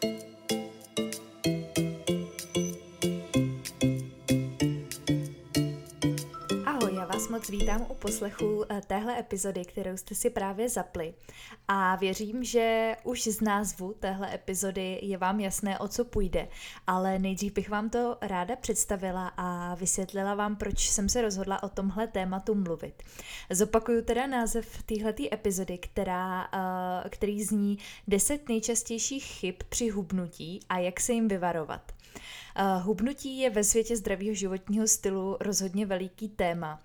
Thank you. Vítám u poslechu eh, téhle epizody, kterou jste si právě zapli. A věřím, že už z názvu téhle epizody je vám jasné, o co půjde. Ale nejdřív bych vám to ráda představila a vysvětlila vám, proč jsem se rozhodla o tomhle tématu mluvit. Zopakuju teda název téhleté epizody, která, eh, který zní 10 nejčastějších chyb při hubnutí a jak se jim vyvarovat. Hubnutí je ve světě zdravého životního stylu rozhodně veliký téma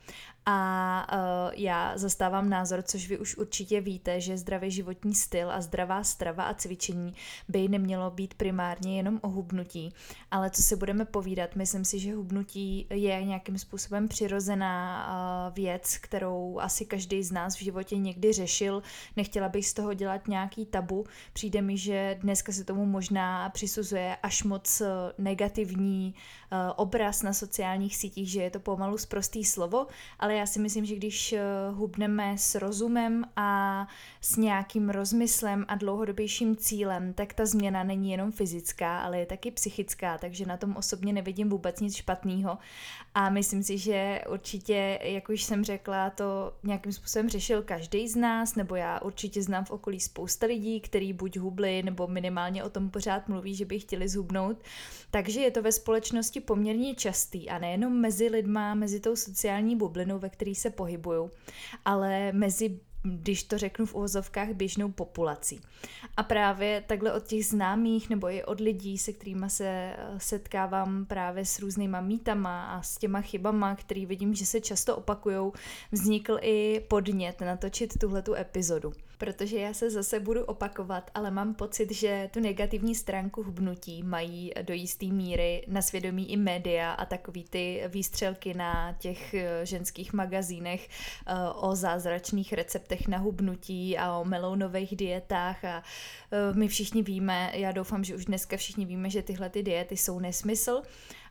a uh, já zastávám názor, což vy už určitě víte, že zdravý životní styl a zdravá strava a cvičení by nemělo být primárně jenom o hubnutí. Ale co si budeme povídat, myslím si, že hubnutí je nějakým způsobem přirozená uh, věc, kterou asi každý z nás v životě někdy řešil. Nechtěla bych z toho dělat nějaký tabu. Přijde mi, že dneska se tomu možná přisuzuje až moc negativní uh, obraz na sociálních sítích, že je to pomalu zprostý slovo, ale já si myslím, že když eh, hubneme s rozumem a s nějakým rozmyslem a dlouhodobějším cílem, tak ta změna není jenom fyzická, ale je taky psychická, takže na tom osobně nevidím vůbec nic špatného. A myslím si, že určitě, jak už jsem řekla, to nějakým způsobem řešil každý z nás, nebo já určitě znám v okolí spousta lidí, který buď hubli, nebo minimálně o tom pořád mluví, že by chtěli zhubnout. Takže je to ve společnosti poměrně častý a nejenom mezi lidma, mezi tou sociální bublinou, ve které se pohybují, ale mezi když to řeknu v uvozovkách, běžnou populací. A právě takhle od těch známých nebo i od lidí, se kterými se eh, setkávám právě s různýma mítama a s těma chybama, který vidím, že se často opakujou, vznikl i podnět natočit tuhletu epizodu protože já se zase budu opakovat, ale mám pocit, že tu negativní stránku hubnutí mají do jisté míry na svědomí i média a takový ty výstřelky na těch eh, ženských magazínech eh, o zázračných receptech na hubnutí a o melounových dietách a eh, my všichni víme, já doufám, že už dneska všichni víme, že tyhle ty diety jsou nesmysl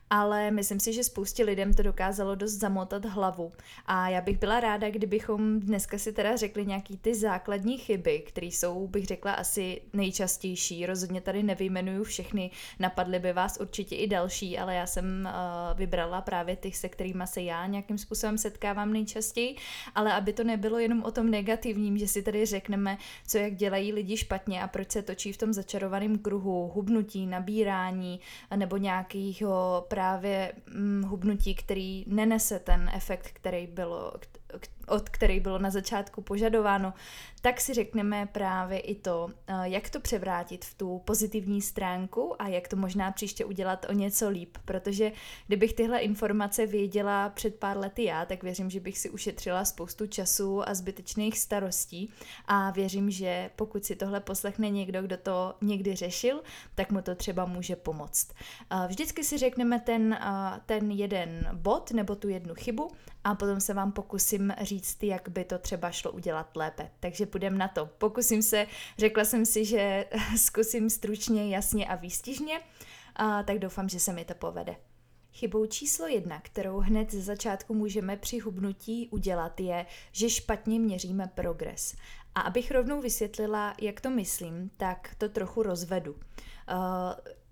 ale myslím si, že spoustě lidem to dokázalo dost zamotat hlavu. A já bych byla ráda, kdybychom dneska si teda řekli nějaký ty základní chyby, které jsou, bych řekla, asi nejčastější. Rozhodně tady nevyjmenuju všechny, napadly by vás určitě i další, ale já jsem uh, vybrala právě těch, se kterými se já nějakým způsobem setkávám nejčastěji, ale aby to nebylo jenom o tom negativním, že si tady řekneme, co jak dělají lidi špatně a proč se točí v tom začarovaném kruhu, hubnutí, nabírání nebo nějakého právě hm, hubnutí, který nenese ten efekt, který bylo, od který bylo na začátku požadováno, tak si řekneme právě i to, eh, jak to převrátit v tu pozitivní stránku a jak to možná příště udělat o něco líp, protože kdybych tyhle informace věděla před pár lety já, tak věřím, že bych si ušetřila spoustu času a zbytečných starostí a věřím, že pokud si tohle poslechne někdo, kdo to někdy řešil, tak mu to třeba může pomoct. Eh, vždycky si řekneme ten, eh, ten jeden bod nebo tu jednu chybu a potom se vám pokusím říct, jak by to třeba šlo udělat lépe. Takže půjdem na to. Pokusím se, řekla jsem si, že zkusím stručně, jasně a výstižně, a tak doufám, že se mi to povede. Chybou číslo jedna, kterou hned ze začátku můžeme při hubnutí udělat, je, že špatně měříme progres. A abych rovnou vysvětlila, jak to myslím, tak to trochu rozvedu. Uh,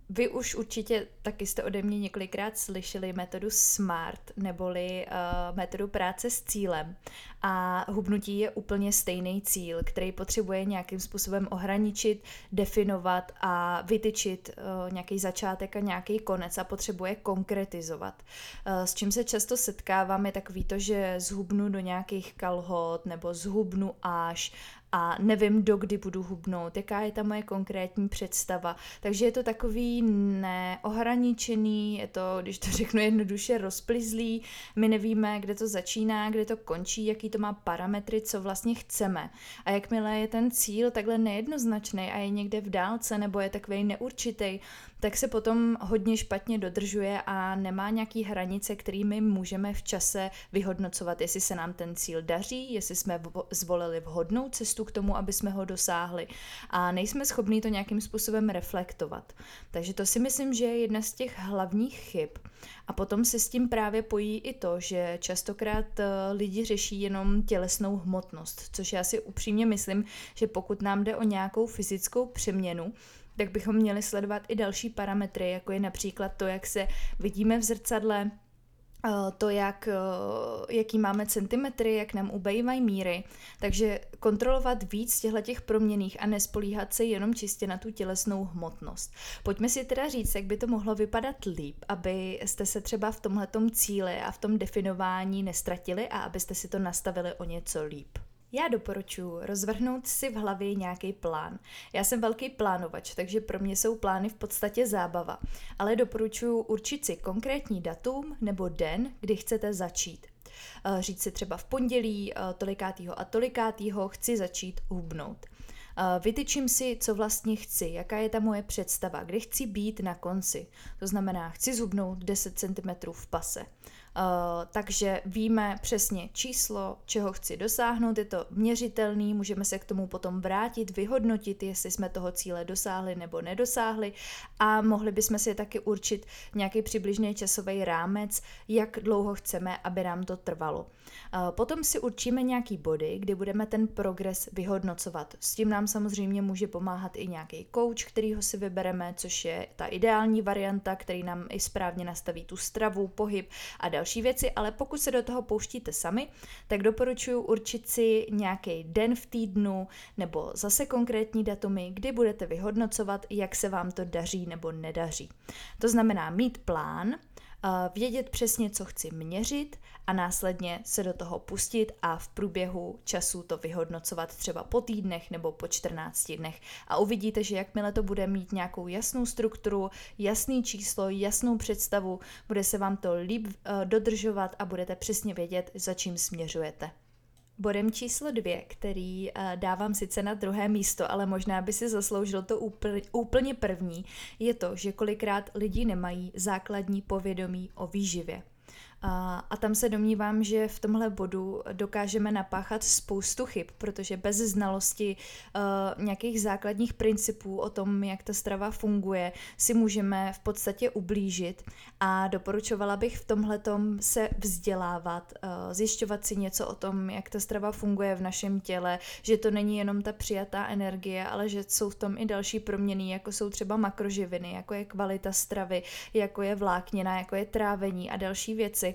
vy už určitě taky jste ode mě několikrát slyšeli metodu SMART, neboli uh, metodu práce s cílem. A hubnutí je úplně stejný cíl, který potřebuje nějakým způsobem ohraničit, definovat a vytyčit uh, nějaký začátek a nějaký konec a potřebuje konkretizovat. Uh, s čím se často setkávám je takový to, že zhubnu do nějakých kalhot nebo zhubnu až a nevím, dokdy budu hubnout, jaká je ta moje konkrétní představa. Takže je to takový neohraničený, je to, když to řeknu jednoduše, rozplizlý, my nevíme, kde to začíná, kde to končí, jaký to má parametry, co vlastně chceme. A jakmile je ten cíl takhle nejednoznačný a je někde v dálce nebo je takový neurčitý, tak se potom hodně špatně dodržuje a nemá nějaký hranice, kterými můžeme v čase vyhodnocovat, jestli se nám ten cíl daří, jestli jsme zvolili vhodnou cestu k tomu, aby jsme ho dosáhli a nejsme schopni to nějakým způsobem reflektovat. Takže to si myslím, že je jedna z těch hlavních chyb. A potom se s tím právě pojí i to, že častokrát eh, lidi řeší jenom tělesnou hmotnost, což já si upřímně myslím, že pokud nám jde o nějakou fyzickou přeměnu, tak bychom měli sledovat i další parametry, jako je například to, jak se vidíme v zrcadle, to, jak, eh, jaký máme centimetry, jak nám ubejvají míry. Takže kontrolovat víc těchto těch proměných a nespolíhat se jenom čistě na tu tělesnou hmotnost. Pojďme si teda říct, jak by to mohlo vypadat líp, aby jste se třeba v tomhletom cíli a v tom definování nestratili a abyste si to nastavili o něco líp. Já doporučuji rozvrhnout si v hlavě nějaký plán. Já jsem velký plánovač, takže pro mě jsou plány v podstatě zábava, ale doporučuji určit si konkrétní datum nebo den, kdy chcete začít. Eh, říct si třeba v pondělí eh, tolikátýho a tolikátýho chci začít hubnout. Eh, vytyčím si, co vlastně chci, jaká je ta moje představa, kde chci být na konci. To znamená, chci zhubnout 10 cm v pase. Uh, takže víme přesně číslo, čeho chci dosáhnout, je to měřitelný, můžeme se k tomu potom vrátit, vyhodnotit, jestli jsme toho cíle dosáhli nebo nedosáhli a mohli bychom si taky určit nějaký přibližný časový rámec, jak dlouho chceme, aby nám to trvalo. Uh, potom si určíme nějaký body, kdy budeme ten progres vyhodnocovat. S tím nám samozřejmě může pomáhat i nějaký coach, kterýho si vybereme, což je ta ideální varianta, který nám i správně nastaví tu stravu, pohyb a další další věci, ale pokud se do toho pouštíte sami, tak doporučuji určit si nějaký den v týdnu nebo zase konkrétní datumy, kdy budete vyhodnocovat, jak se vám to daří nebo nedaří. To znamená mít plán, vědět přesně, co chci měřit a následně se do toho pustit a v průběhu času to vyhodnocovat třeba po týdnech nebo po 14 dnech. A uvidíte, že jakmile to bude mít nějakou jasnou strukturu, jasný číslo, jasnou představu, bude se vám to líp uh, dodržovat a budete přesně vědět, za čím směřujete. Bodem číslo dvě, který uh, dávám sice na druhé místo, ale možná by si zasloužil to úplně první, je to, že kolikrát lidi nemají základní povědomí o výživě. A, a tam se domnívám, že v tomhle bodu dokážeme napáchat spoustu chyb, protože bez znalosti uh, nějakých základních principů o tom, jak ta strava funguje, si můžeme v podstatě ublížit. A doporučovala bych v tomhle se vzdělávat, uh, zjišťovat si něco o tom, jak ta strava funguje v našem těle, že to není jenom ta přijatá energie, ale že jsou v tom i další proměny, jako jsou třeba makroživiny, jako je kvalita stravy, jako je vláknina, jako je trávení a další věci,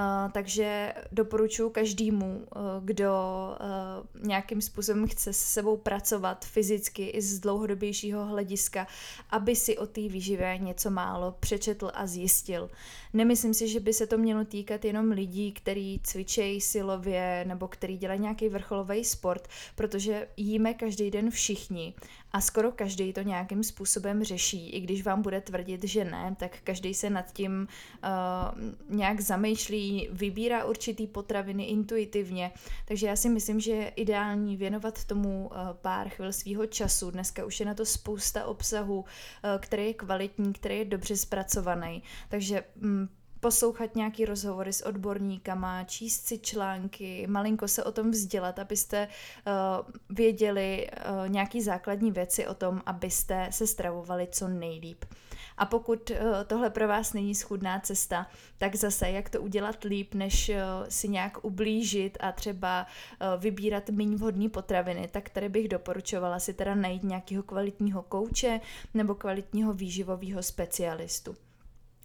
Uh, takže doporučuji každému, uh, kdo uh, nějakým způsobem chce se sebou pracovat fyzicky i z dlouhodobějšího hlediska, aby si o té výživě něco málo přečetl a zjistil. Nemyslím si, že by se to mělo týkat jenom lidí, kteří cvičejí silově nebo který dělají nějaký vrcholový sport, protože jíme každý den všichni a skoro každý to nějakým způsobem řeší. I když vám bude tvrdit, že ne, tak každý se nad tím uh, nějak zamýšlí, vybírá určitý potraviny intuitivně. Takže já si myslím, že je ideální věnovat tomu uh, pár chvil svého času. Dneska už je na to spousta obsahu, uh, který je kvalitní, který je dobře zpracovaný. Takže um, poslouchat nějaký rozhovory s odborníkama, číst si články, malinko se o tom vzdělat, abyste uh, věděli uh, nějaký základní věci o tom, abyste se stravovali co nejlíp. A pokud uh, tohle pro vás není schudná cesta, tak zase jak to udělat líp, než uh, si nějak ublížit a třeba uh, vybírat méně vhodné potraviny, tak tady bych doporučovala si teda najít nějakého kvalitního kouče nebo kvalitního výživového specialistu.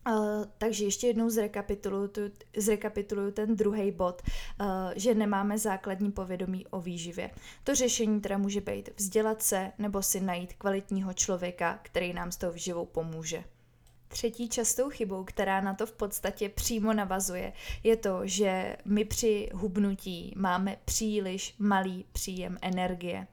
Uh, takže ještě jednou zrekapituluju, tu, zrekapituluju ten druhý bod, uh, že nemáme základní povědomí o výživě. To řešení teda může být vzdělat se nebo si najít kvalitního člověka, který nám s tou výživou pomůže. Třetí častou chybou, která na to v podstatě přímo navazuje, je to, že my při hubnutí máme příliš malý příjem energie.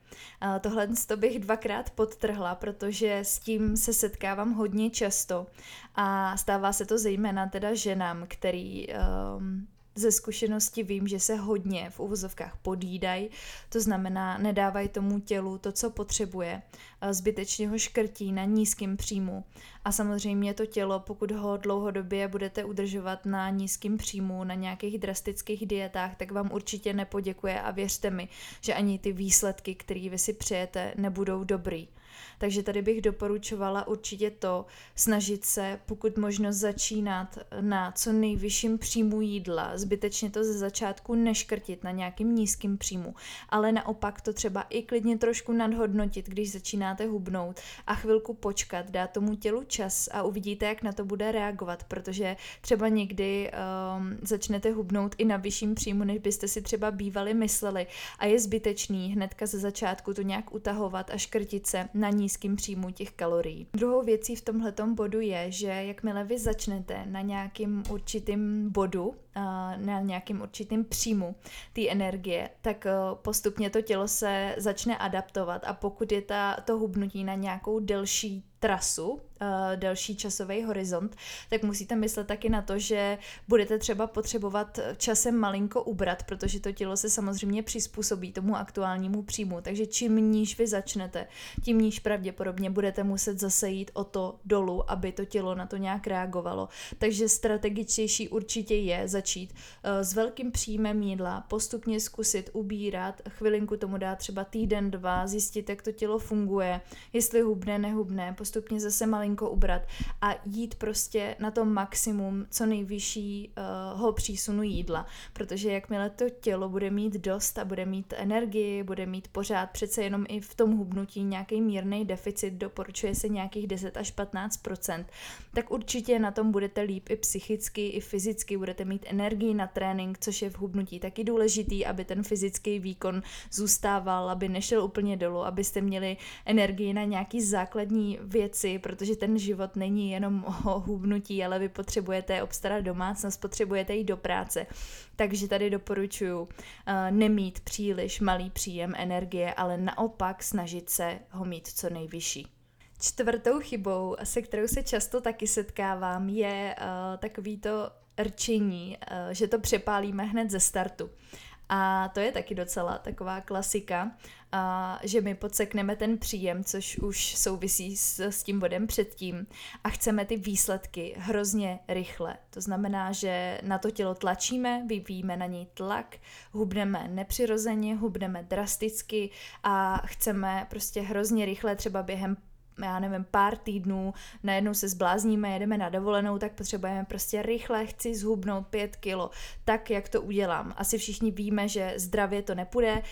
Tohle to bych dvakrát podtrhla, protože s tím se setkávám hodně často a stává se to zejména teda ženám, který um, ze zkušenosti vím, že se hodně v uvozovkách podídají, to znamená nedávají tomu tělu to, co potřebuje, zbytečně ho škrtí na nízkém příjmu a samozřejmě to tělo, pokud ho dlouhodobě budete udržovat na nízkém příjmu, na nějakých drastických dietách, tak vám určitě nepoděkuje a věřte mi, že ani ty výsledky, které vy si přejete, nebudou dobrý. Takže tady bych doporučovala určitě to snažit se, pokud možno začínat na co nejvyšším příjmu jídla, zbytečně to ze začátku neškrtit na nějakým nízkým příjmu, ale naopak to třeba i klidně trošku nadhodnotit, když začínáte hubnout a chvilku počkat, dát tomu tělu čas a uvidíte, jak na to bude reagovat, protože třeba někdy um, začnete hubnout i na vyšším příjmu, než byste si třeba bývali mysleli a je zbytečný hnedka ze začátku to nějak utahovat a škrtit se na nízkým příjmu těch kalorií. Druhou věcí v tomhletom bodu je, že jakmile vy začnete na nějakým určitým bodu, na nějakým určitým příjmu té energie, tak postupně to tělo se začne adaptovat a pokud je ta, to hubnutí na nějakou delší trasu, uh, delší časový horizont, tak musíte myslet taky na to, že budete třeba potřebovat časem malinko ubrat, protože to tělo se samozřejmě přizpůsobí tomu aktuálnímu příjmu. Takže čím níž vy začnete, tím níž pravděpodobně budete muset zase jít o to dolů, aby to tělo na to nějak reagovalo. Takže strategičtější určitě je začít uh, s velkým příjmem jídla, postupně zkusit ubírat, chvilinku tomu dát třeba týden, dva, zjistit, jak to tělo funguje, jestli hubne, nehubne, postupně zase malinko ubrat a jít prostě na to maximum co nejvyššího přísunu jídla, protože jakmile to tělo bude mít dost a bude mít energii, bude mít pořád přece jenom i v tom hubnutí nějaký mírný deficit, doporučuje se nějakých 10 až 15% tak určitě na tom budete líp i psychicky, i fyzicky, budete mít energii na trénink, což je v hubnutí taky důležitý, aby ten fyzický výkon zůstával, aby nešel úplně dolů, abyste měli energii na nějaký základní věci, protože ten život není jenom o hubnutí, ale vy potřebujete obstarat domácnost, potřebujete jít do práce. Takže tady doporučuji uh, nemít příliš malý příjem energie, ale naopak snažit se ho mít co nejvyšší. Čtvrtou chybou, se kterou se často taky setkávám, je uh, takový to rčení, uh, že to přepálíme hned ze startu. A to je taky docela taková klasika, a že my podsekneme ten příjem, což už souvisí s, s tím bodem předtím a chceme ty výsledky hrozně rychle. To znamená, že na to tělo tlačíme, vyvíjíme na něj tlak, hubneme nepřirozeně, hubneme drasticky a chceme prostě hrozně rychle, třeba během já nevím, pár týdnů, najednou se zblázníme, jedeme na dovolenou, tak potřebujeme prostě rychle, chci zhubnout pět kilo, tak jak to udělám. Asi všichni víme, že zdravě to nepůjde uh,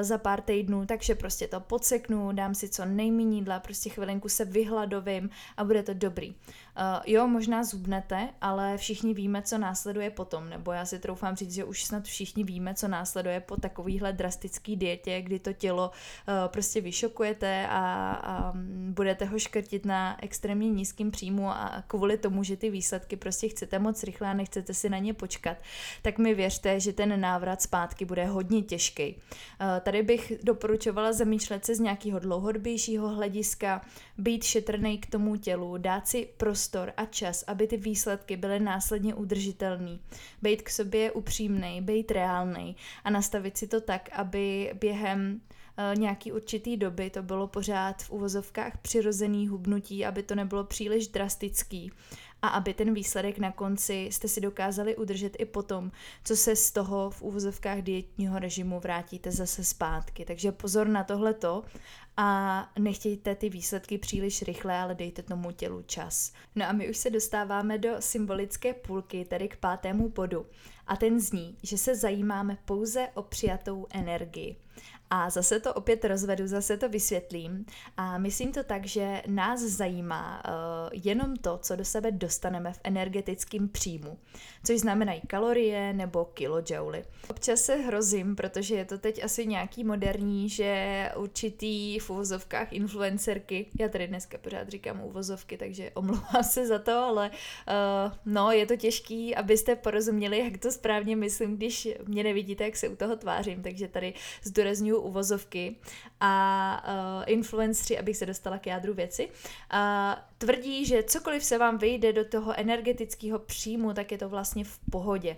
za pár týdnů, takže prostě to podseknu, dám si co nejméně jídla, prostě chvilinku se vyhladovím a bude to dobrý. Uh, jo, možná zubnete, ale všichni víme, co následuje potom, nebo já si troufám říct, že už snad všichni víme, co následuje po takovýhle drastický dietě, kdy to tělo uh, prostě vyšokujete a, a budete ho škrtit na extrémně nízkým příjmu a kvůli tomu, že ty výsledky prostě chcete moc rychle a nechcete si na ně počkat, tak mi věřte, že ten návrat zpátky bude hodně těžký. Uh, tady bych doporučovala zamýšlet se z nějakého dlouhodobějšího hlediska, být šetrný k tomu tělu, dát si prostě prostor a čas, aby ty výsledky byly následně udržitelné. Být k sobě upřímný, být reálný a nastavit si to tak, aby během uh, nějaký určitý doby to bylo pořád v uvozovkách přirozený hubnutí, aby to nebylo příliš drastický a aby ten výsledek na konci jste si dokázali udržet i potom, co se z toho v úvozovkách dietního režimu vrátíte zase zpátky. Takže pozor na tohleto a nechtějte ty výsledky příliš rychle, ale dejte tomu tělu čas. No a my už se dostáváme do symbolické půlky, tedy k pátému bodu. A ten zní, že se zajímáme pouze o přijatou energii. A zase to opět rozvedu, zase to vysvětlím. A myslím to tak, že nás zajímá uh, jenom to, co do sebe dostaneme v energetickém příjmu, což znamenají kalorie nebo kilojouly. Občas se hrozím, protože je to teď asi nějaký moderní, že určitý v uvozovkách influencerky, já tady dneska pořád říkám uvozovky, takže omlouvám se za to, ale uh, no, je to těžký, abyste porozuměli, jak to správně myslím, když mě nevidíte, jak se u toho tvářím, takže tady zdůraznuju uvozovky a uh, influenceri, abych se dostala k jádru věci, uh, tvrdí, že cokoliv se vám vyjde do toho energetického příjmu, tak je to vlastně v pohodě.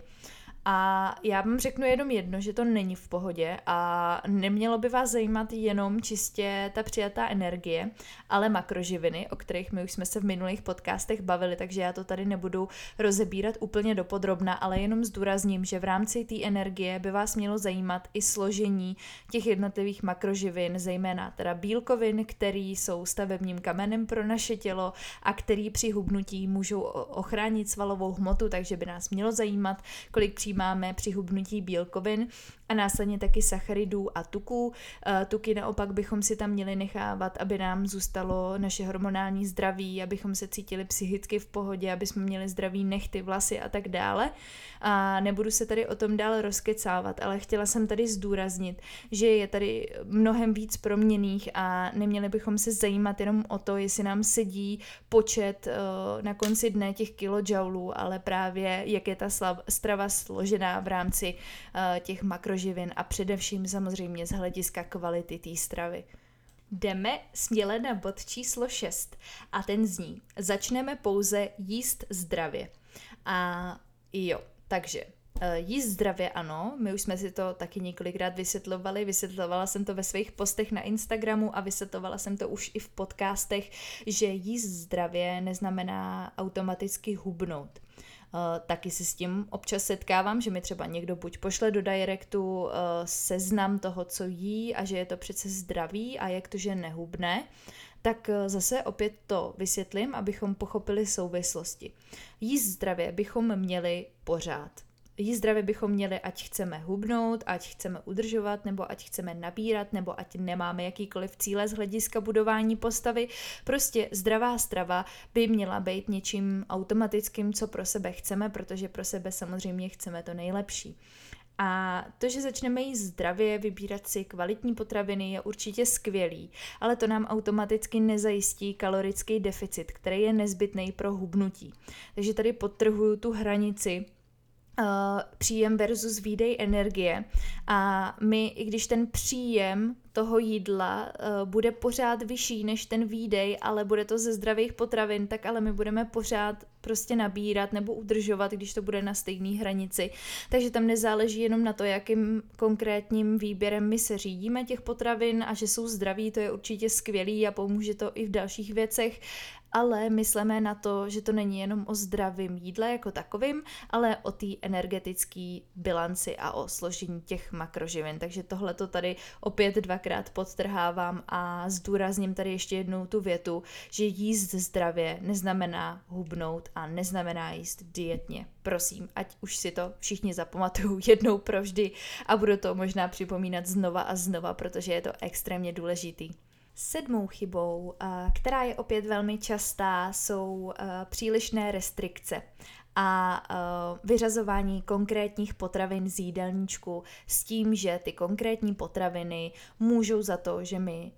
A já vám řeknu jenom jedno, že to není v pohodě a nemělo by vás zajímat jenom čistě ta přijatá energie, ale makroživiny, o kterých my už jsme se v minulých podcastech bavili, takže já to tady nebudu rozebírat úplně dopodrobna, ale jenom zdůrazním, že v rámci té energie by vás mělo zajímat i složení těch jednotlivých makroživin, zejména teda bílkovin, který jsou stavebním kamenem pro naše tělo a který při hubnutí můžou ochránit svalovou hmotu, takže by nás mělo zajímat, kolik přijímáme při hubnutí bílkovin a následně taky sacharidů a tuků. Eh, tuky naopak bychom si tam měli nechávat, aby nám zůstalo naše hormonální zdraví, abychom se cítili psychicky v pohodě, aby jsme měli zdravý nechty, vlasy a tak dále. A nebudu se tady o tom dál rozkecávat, ale chtěla jsem tady zdůraznit, že je tady mnohem víc proměných a neměli bychom se zajímat jenom o to, jestli nám sedí počet uh, na konci dne těch kilojoulů, ale právě jak je ta strava složená v rámci uh, těch makroživin a především samozřejmě z hlediska kvality té stravy. Jdeme směle na bod číslo 6 a ten zní, začneme pouze jíst zdravě. A jo, takže eh, jíst zdravě ano, my už jsme si to taky několikrát vysvětlovali, vysvětlovala jsem to ve svých postech na Instagramu a vysvětlovala jsem to už i v podcastech, že jíst zdravě neznamená automaticky hubnout. Uh, taky se s tím občas setkávám, že mi třeba někdo buď pošle do directu uh, seznam toho, co jí a že je to přece zdravý a jak to, že nehubne, tak uh, zase opět to vysvětlím, abychom pochopili souvislosti. Jíst zdravě bychom měli pořád. Jí zdravě bychom měli, ať chceme hubnout, ať chceme udržovat, nebo ať chceme nabírat, nebo ať nemáme jakýkoliv cíle z hlediska budování postavy. Prostě zdravá strava by měla být něčím automatickým, co pro sebe chceme, protože pro sebe samozřejmě chceme to nejlepší. A to, že začneme jíst zdravě, vybírat si kvalitní potraviny, je určitě skvělý, ale to nám automaticky nezajistí kalorický deficit, který je nezbytný pro hubnutí. Takže tady podtrhuju tu hranici, Uh, příjem versus výdej energie. A my, i když ten příjem toho jídla uh, bude pořád vyšší než ten výdej, ale bude to ze zdravých potravin, tak ale my budeme pořád prostě nabírat nebo udržovat, když to bude na stejné hranici. Takže tam nezáleží jenom na to, jakým konkrétním výběrem my se řídíme těch potravin a že jsou zdraví, to je určitě skvělý a pomůže to i v dalších věcech, ale myslíme na to, že to není jenom o zdravém jídle jako takovým, ale o té energetické bilanci a o složení těch makroživin. Takže tohle to tady opět dvakrát podtrhávám a zdůrazním tady ještě jednou tu větu, že jíst zdravě neznamená hubnout a neznamená jíst dietně. Prosím, ať už si to všichni zapamatují jednou provždy a budu to možná připomínat znova a znova, protože je to extrémně důležitý. Sedmou chybou, která je opět velmi častá, jsou přílišné restrikce a vyřazování konkrétních potravin z jídelníčku s tím, že ty konkrétní potraviny můžou za to, že my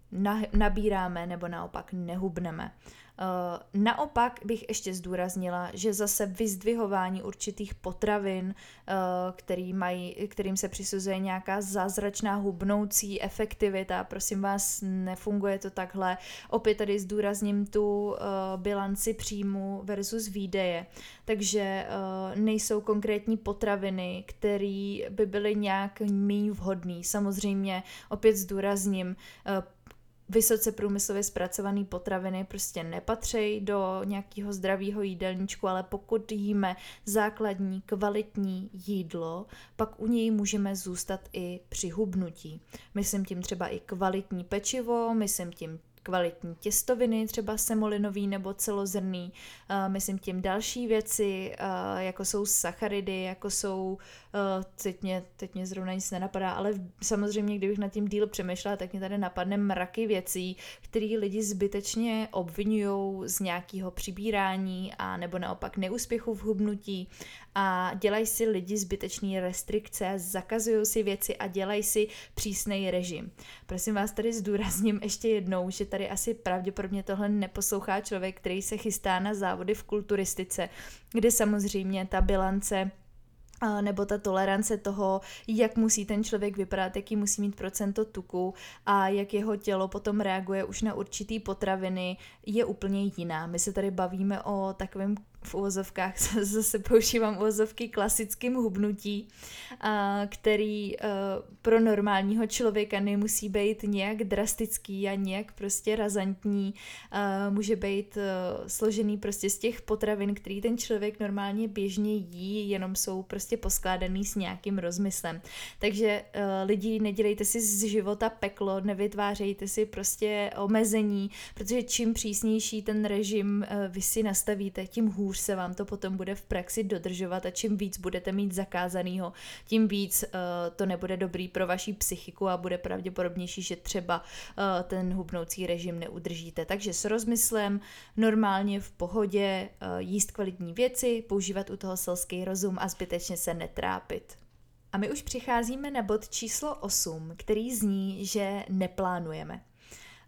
nabíráme nebo naopak nehubneme. Eh, naopak bych ještě zdůraznila, že zase vyzdvihování určitých potravin, eh, který mají, kterým se přisuzuje nějaká zázračná hubnoucí efektivita, prosím vás, nefunguje to takhle. Opět tady zdůrazním tu eh, bilanci příjmu versus výdeje. Takže nejsou konkrétní potraviny, které by byly nějak méně vhodné. Samozřejmě opět zdůrazním, vysoce průmyslově zpracované potraviny prostě nepatří do nějakého zdravého jídelníčku, ale pokud jíme základní kvalitní jídlo, pak u něj můžeme zůstat i při hubnutí. Myslím tím třeba i kvalitní pečivo, myslím tím kvalitní těstoviny, třeba semolinový nebo celozrný. Myslím tím další věci, jako jsou sacharidy, jako jsou, teď mě, teď mě zrovna nic nenapadá, ale samozřejmě, kdybych nad tím díl přemýšlela, tak mě tady napadne mraky věcí, které lidi zbytečně obvinují z nějakého přibírání a nebo naopak neúspěchu v hubnutí a dělají si lidi zbytečné restrikce, zakazují si věci a dělají si přísný režim. Prosím vás tady zdůrazním ještě jednou, že tady asi pravděpodobně tohle neposlouchá člověk, který se chystá na závody v kulturistice, kde samozřejmě ta bilance nebo ta tolerance toho, jak musí ten člověk vypadat, jaký musí mít procento tuku a jak jeho tělo potom reaguje už na určitý potraviny, je úplně jiná. My se tady bavíme o takovém v úvozovkách, zase používám úvozovky klasickým hubnutí, který pro normálního člověka nemusí být nějak drastický a nějak prostě razantní. Může být složený prostě z těch potravin, který ten člověk normálně běžně jí, jenom jsou prostě poskládaný s nějakým rozmyslem. Takže lidi, nedělejte si z života peklo, nevytvářejte si prostě omezení, protože čím přísnější ten režim vy si nastavíte, tím hůř se vám to potom bude v praxi dodržovat a čím víc budete mít zakázanýho, tím víc uh, to nebude dobrý pro vaši psychiku a bude pravděpodobnější, že třeba uh, ten hubnoucí režim neudržíte. Takže s rozmyslem, normálně v pohodě, uh, jíst kvalitní věci, používat u toho selský rozum a zbytečně se netrápit. A my už přicházíme na bod číslo 8, který zní, že neplánujeme.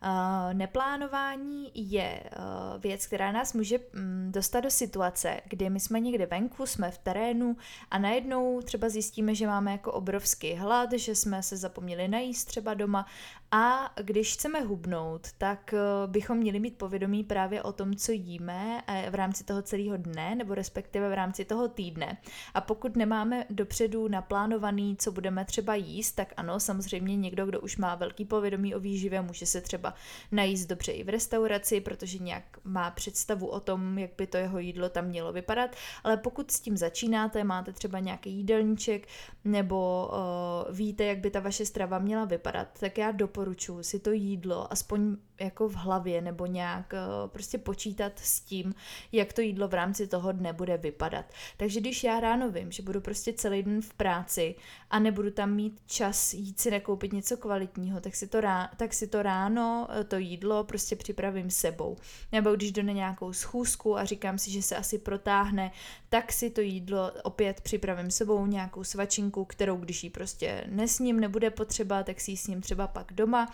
Uh, neplánování je uh, věc, která nás může um, dostat do situace, kdy my jsme někde venku, jsme v terénu a najednou třeba zjistíme, že máme jako obrovský hlad, že jsme se zapomněli najíst třeba doma a když chceme hubnout, tak uh, bychom měli mít povědomí právě o tom, co jíme v rámci toho celého dne nebo respektive v rámci toho týdne. A pokud nemáme dopředu naplánovaný, co budeme třeba jíst, tak ano, samozřejmě někdo, kdo už má velký povědomí o výživě, může se třeba najíst dobře i v restauraci, protože nějak má představu o tom, jak by to jeho jídlo tam mělo vypadat, ale pokud s tím začínáte, máte třeba nějaký jídelníček nebo uh, víte, jak by ta vaše strava měla vypadat, tak já doporučuji si to jídlo aspoň jako v hlavě nebo nějak uh, prostě počítat s tím, jak to jídlo v rámci toho dne bude vypadat. Takže když já ráno vím, že budu prostě celý den v práci a nebudu tam mít čas jít si nakoupit něco kvalitního, tak si to, rá, tak si to ráno Eh, to jídlo prostě připravím sebou. Nebo když jdu na nějakou schůzku a říkám si, že se asi protáhne, tak si to jídlo opět připravím sebou, nějakou svačinku, kterou když ji prostě nesním, nebude potřeba, tak si ji sním třeba pak doma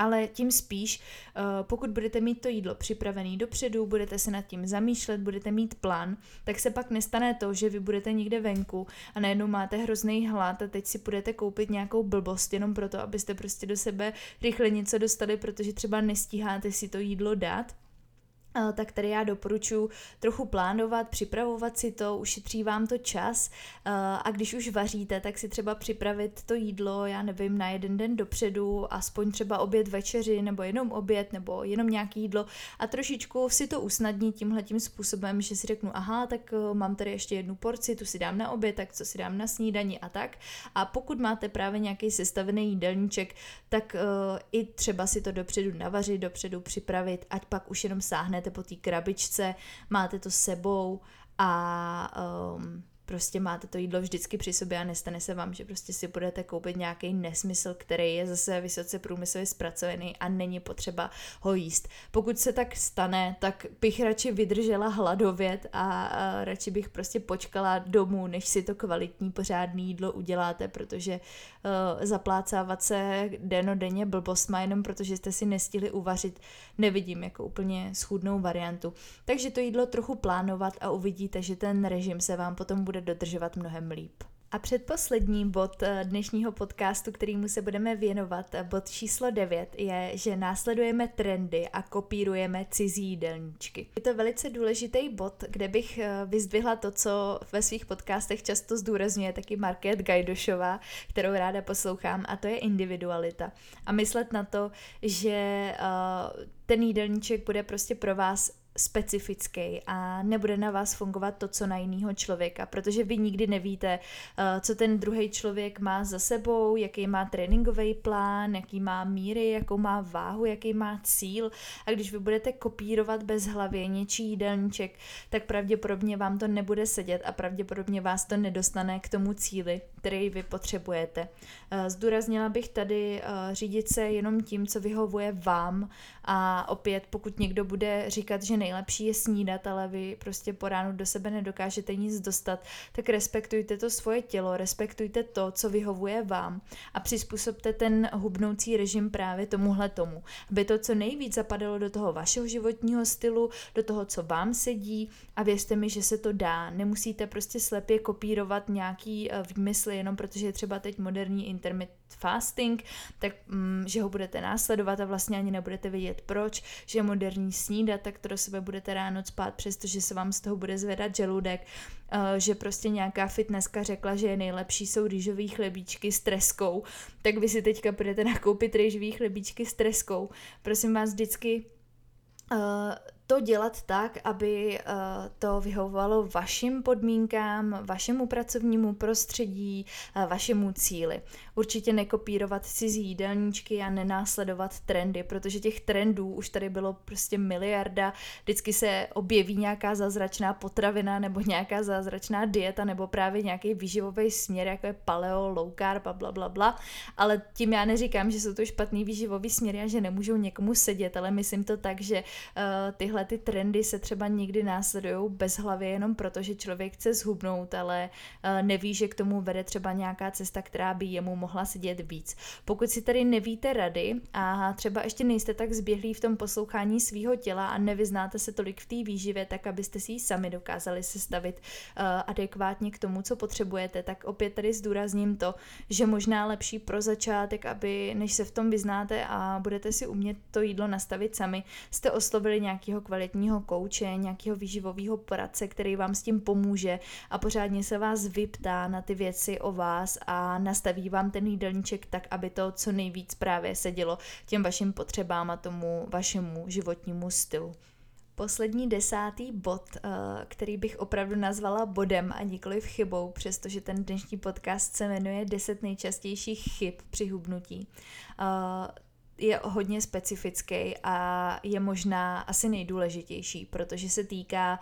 ale tím spíš, eh, pokud budete mít to jídlo připravené dopředu, budete se nad tím zamýšlet, budete mít plán, tak se pak nestane to, že vy budete někde venku a najednou máte hrozný hlad a teď si budete koupit nějakou blbost jenom proto, abyste prostě do sebe rychle něco dostali, protože třeba nestíháte si to jídlo dát tak tady já doporučuji trochu plánovat, připravovat si to, ušetří vám to čas a když už vaříte, tak si třeba připravit to jídlo, já nevím, na jeden den dopředu, aspoň třeba oběd večeři, nebo jenom oběd, nebo jenom nějaký jídlo a trošičku si to usnadnit tímhle tím způsobem, že si řeknu, aha, tak e, mám tady ještě jednu porci, tu si dám na oběd, tak co si dám na snídani a tak. A pokud máte právě nějaký sestavený jídelníček, tak i třeba si to dopředu navařit, dopředu připravit, ať pak už jenom sáhne dostanete po té krabičce, máte to sebou a um, prostě máte to jídlo vždycky při sobě a nestane se vám, že prostě si budete koupit nějaký nesmysl, který je zase vysoce průmyslově zpracovaný a není potřeba ho jíst. Pokud se tak stane, tak bych radši vydržela hladovět a, radši bych prostě počkala domů, než si to kvalitní pořádný jídlo uděláte, protože uh, zaplácávat se denodenně blbostma jenom protože jste si nestihli uvařit, nevidím jako úplně schůdnou variantu. Takže to jídlo trochu plánovat a uvidíte, že ten režim se vám potom bude dodržovat mnohem líp. A předposlední bod eh, dnešního podcastu, kterýmu se budeme věnovat, eh, bod číslo 9, je, že následujeme trendy a kopírujeme cizí jídelníčky. Je to velice důležitý bod, kde bych eh, vyzdvihla to, co ve svých podcastech často zdůrazňuje taky Market Gajdošová, kterou ráda poslouchám, a to je individualita. A myslet na to, že ten jídelníček bude prostě pro vás specifický a nebude na vás fungovat to, co na jiného člověka, protože vy nikdy nevíte, eh, co ten druhý člověk má za sebou, jaký má tréninkový plán, jaký má míry, jakou má váhu, jaký má cíl. A když vy budete kopírovat bez hlavě něčí jídelníček, tak pravděpodobně vám to nebude sedět a pravděpodobně vás to nedostane k tomu cíli, který vy potřebujete. Eh, zdůraznila bych tady eh, řídit se jenom tím, co vyhovuje vám a opět, pokud někdo bude říkat, že nejlepší je snídat, ale vy prostě po ránu do sebe nedokážete nic dostat, tak respektujte to svoje tělo, respektujte to, co vyhovuje vám a přizpůsobte ten hubnoucí režim právě tomuhle tomu, aby to co nejvíc zapadalo do toho vašeho životního stylu, do toho, co vám sedí a věřte mi, že se to dá. Nemusíte prostě slepě kopírovat nějaký eh, výmysly jestli jenom protože je třeba teď moderní intermittent fasting, tak mm, že ho budete následovat a vlastně ani nebudete vědět proč, že je moderní snídat, tak to do sebe budete ráno spát, přestože se vám z toho bude zvedat žaludek, uh, že prostě nějaká fitnesska řekla, že je nejlepší jsou rýžový chlebíčky s treskou, tak vy si teďka budete nakoupit rýžový chlebíčky s treskou. Prosím vás vždycky uh, to dělat tak, aby uh, to vyhovovalo vašim podmínkám, vašemu pracovnímu prostředí, uh, vašemu cíli. Určitě nekopírovat cizí jídelníčky a nenásledovat trendy, protože těch trendů už tady bylo prostě miliarda. Vždycky se objeví nějaká zázračná potravina nebo nějaká zázračná dieta nebo právě nějaký výživový směr, jako je paleo, low carb a bla, bla, bla. Ale tím já neříkám, že jsou to špatný výživový směry a že nemůžou někomu sedět, ale myslím to tak, že uh, tyhle tyhle ty trendy se třeba někdy následují bez hlavy jenom proto, že člověk chce zhubnout, ale eh, neví, že k tomu vede třeba nějaká cesta, která by jemu mohla sedět víc. Pokud si tady nevíte rady a třeba ještě nejste tak zběhlí v tom poslouchání svého těla a nevyznáte se tolik v té výživě, tak abyste si ji sami dokázali sestavit uh, adekvátně k tomu, co potřebujete, tak opět tady zdůrazním to, že možná lepší pro začátek, aby než se v tom vyznáte a budete si umět to jídlo nastavit sami, jste oslovili nějakého kvalitního kouče, nějakého výživového poradce, který vám s tím pomůže a pořádně se vás vyptá na ty věci o vás a nastaví vám ten jídelníček tak, aby to co nejvíc právě sedělo těm vašim potřebám a tomu vašemu životnímu stylu. Poslední desátý bod, eh, který bych opravdu nazvala bodem a nikoli chybou, přestože ten dnešní podcast se jmenuje 10 nejčastějších chyb při hubnutí eh, je hodně specifický a je možná asi nejdůležitější, protože se týká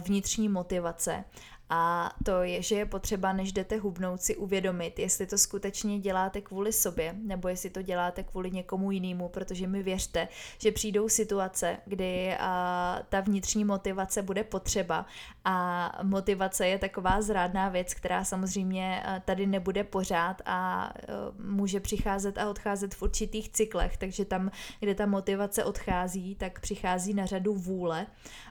vnitřní motivace a to je, že je potřeba, než jdete hubnout, si uvědomit, jestli to skutečně děláte kvůli sobě, nebo jestli to děláte kvůli někomu jinému, protože mi věřte, že přijdou situace, kdy a, ta vnitřní motivace bude potřeba. A motivace je taková zrádná věc, která samozřejmě tady nebude pořád a a může přicházet a odcházet v určitých cyklech, takže tam, kde ta motivace odchází, tak přichází na řadu vůle.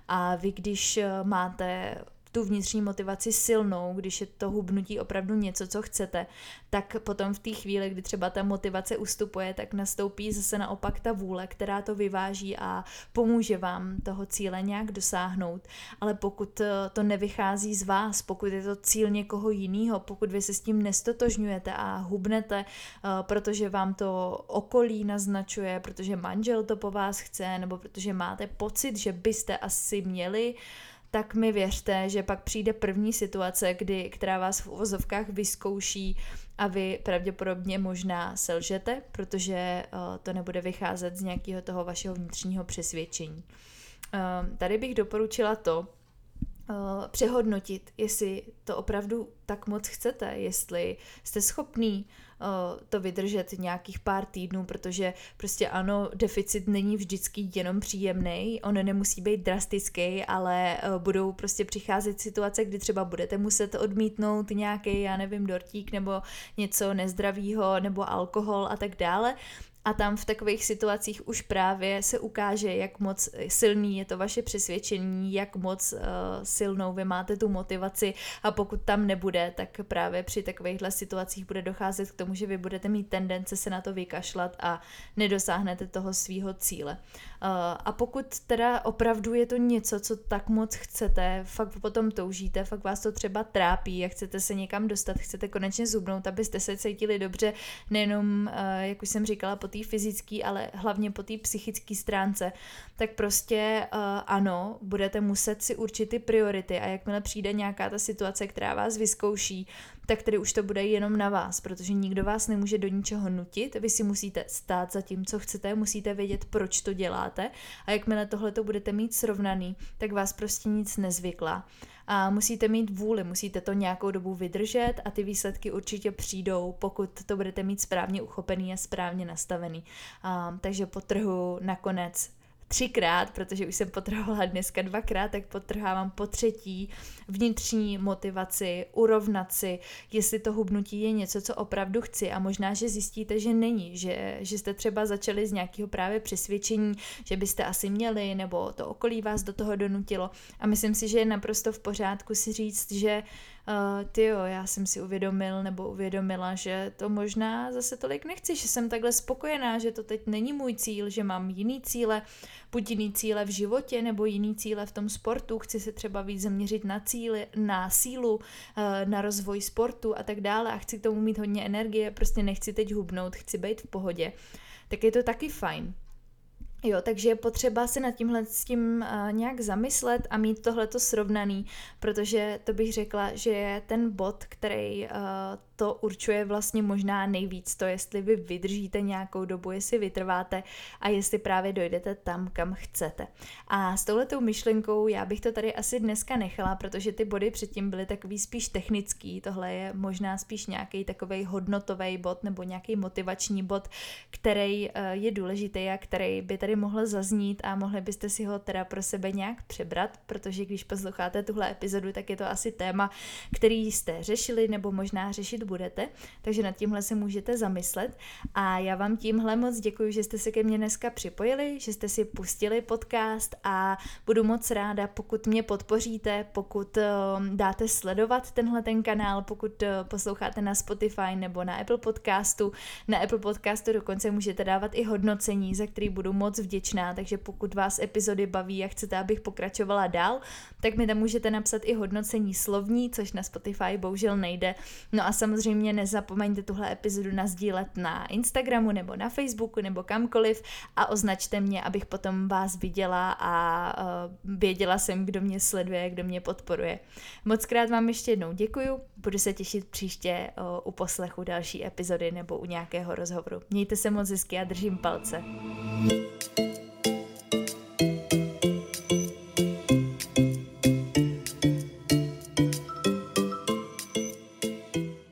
A vy, když máte tu vnitřní motivaci silnou, když je to hubnutí opravdu něco, co chcete, tak potom v té chvíli, kdy třeba ta motivace ustupuje, tak nastoupí zase naopak ta vůle, která to vyváží a pomůže vám toho cíle nějak dosáhnout. Ale pokud eh, to nevychází z vás, pokud je to cíl někoho jiného, pokud vy se s tím nestotožňujete a hubnete, eh, protože vám to okolí naznačuje, protože manžel to po vás chce, nebo protože máte pocit, že byste asi měli, tak mi věřte, že pak přijde první situace, kdy, která vás v uvozovkách vyzkouší a vy pravděpodobně možná selžete, protože uh, to nebude vycházet z nějakého toho vašeho vnitřního přesvědčení. Uh, tady bych doporučila to, uh, přehodnotit, jestli to opravdu tak moc chcete, jestli jste schopný to vydržet nějakých pár týdnů, protože prostě ano, deficit není vždycky jenom příjemný, on nemusí být drastický, ale budou prostě přicházet situace, kdy třeba budete muset odmítnout nějaký, já nevím, dortík nebo něco nezdravého nebo alkohol a tak dále a tam v takových situacích už právě se ukáže, jak moc silný je to vaše přesvědčení, jak moc uh, silnou vy máte tu motivaci a pokud tam nebude, tak právě při takovýchhle situacích bude docházet k tomu, že vy budete mít tendence se na to vykašlat a nedosáhnete toho svého cíle. A pokud teda opravdu je to něco, co tak moc chcete, fakt potom toužíte, fakt vás to třeba trápí a chcete se někam dostat, chcete konečně zubnout, abyste se cítili dobře, nejenom, uh, jak už jsem říkala, po té fyzické, ale hlavně po té psychické stránce, tak prostě uh, ano, budete muset si určit ty priority a jakmile přijde nějaká ta situace, která vás vyzkouší, tak tedy už to bude jenom na vás, protože nikdo vás nemůže do ničeho nutit, vy si musíte stát za tím, co chcete, musíte vědět, proč to děláte a jakmile tohle to budete mít srovnaný, tak vás prostě nic nezvykla. A musíte mít vůli, musíte to nějakou dobu vydržet a ty výsledky určitě přijdou, pokud to budete mít správně uchopený a správně nastavený. A, takže po trhu nakonec třikrát, protože už jsem potrhovala dneska dvakrát, tak potrhávám po třetí vnitřní motivaci, urovnat si, jestli to hubnutí je něco, co opravdu chci. A možná, že zjistíte, že není, že, že jste třeba začali z nějakého právě přesvědčení, že byste asi měli, nebo to okolí vás do toho donutilo. A myslím si, že je naprosto v pořádku si říct, že uh, ty jo, já jsem si uvědomil nebo uvědomila, že to možná zase tolik nechci, že jsem takhle spokojená, že to teď není můj cíl, že mám jiný cíle, buď jiný cíle v životě nebo jiný cíle v tom sportu, chci se třeba víc zaměřit na cíly, na sílu, uh, na rozvoj sportu a tak dále a chci k tomu mít hodně energie, prostě nechci teď hubnout, chci být v pohodě, tak je to taky fajn. Jo, takže je potřeba se nad tímhle s tím uh, nějak zamyslet a mít tohleto srovnaný, protože to bych řekla, že je ten bod, který uh, to určuje vlastně možná nejvíc to, jestli vy vydržíte nějakou dobu, jestli vytrváte a jestli právě dojdete tam, kam chcete. A s touhletou myšlenkou já bych to tady asi dneska nechala, protože ty body předtím byly takový spíš technický, tohle je možná spíš nějaký takový hodnotový bod nebo nějaký motivační bod, který eh, je důležitý a který by tady mohl zaznít a mohli byste si ho teda pro sebe nějak přebrat, protože když posloucháte tuhle epizodu, tak je to asi téma, který jste řešili nebo možná řešit budete, takže nad tímhle se můžete zamyslet a já vám tímhle moc děkuji, že jste se ke mně dneska připojili, že jste si pustili podcast a budu moc ráda, pokud mě podpoříte, pokud um, dáte sledovat tenhle ten kanál, pokud uh, posloucháte na Spotify nebo na Apple podcastu. Na Apple podcastu dokonce můžete dávat i hodnocení, za který budu moc vděčná, takže pokud vás epizody baví a chcete, abych pokračovala dál, tak mi tam můžete napsat i hodnocení slovní, což na Spotify bohužel nejde. No a samozřejmě samozřejmě nezapomeňte tuhle epizodu nazdílet na Instagramu nebo na Facebooku nebo kamkoliv a označte mě, abych potom vás viděla a uh, věděla jsem, kdo mě sleduje, kdo mě podporuje. Moc krát vám ještě jednou děkuju, budu se těšit příště uh, u poslechu další epizody nebo u nějakého rozhovoru. Mějte se moc hezky a držím palce. thank you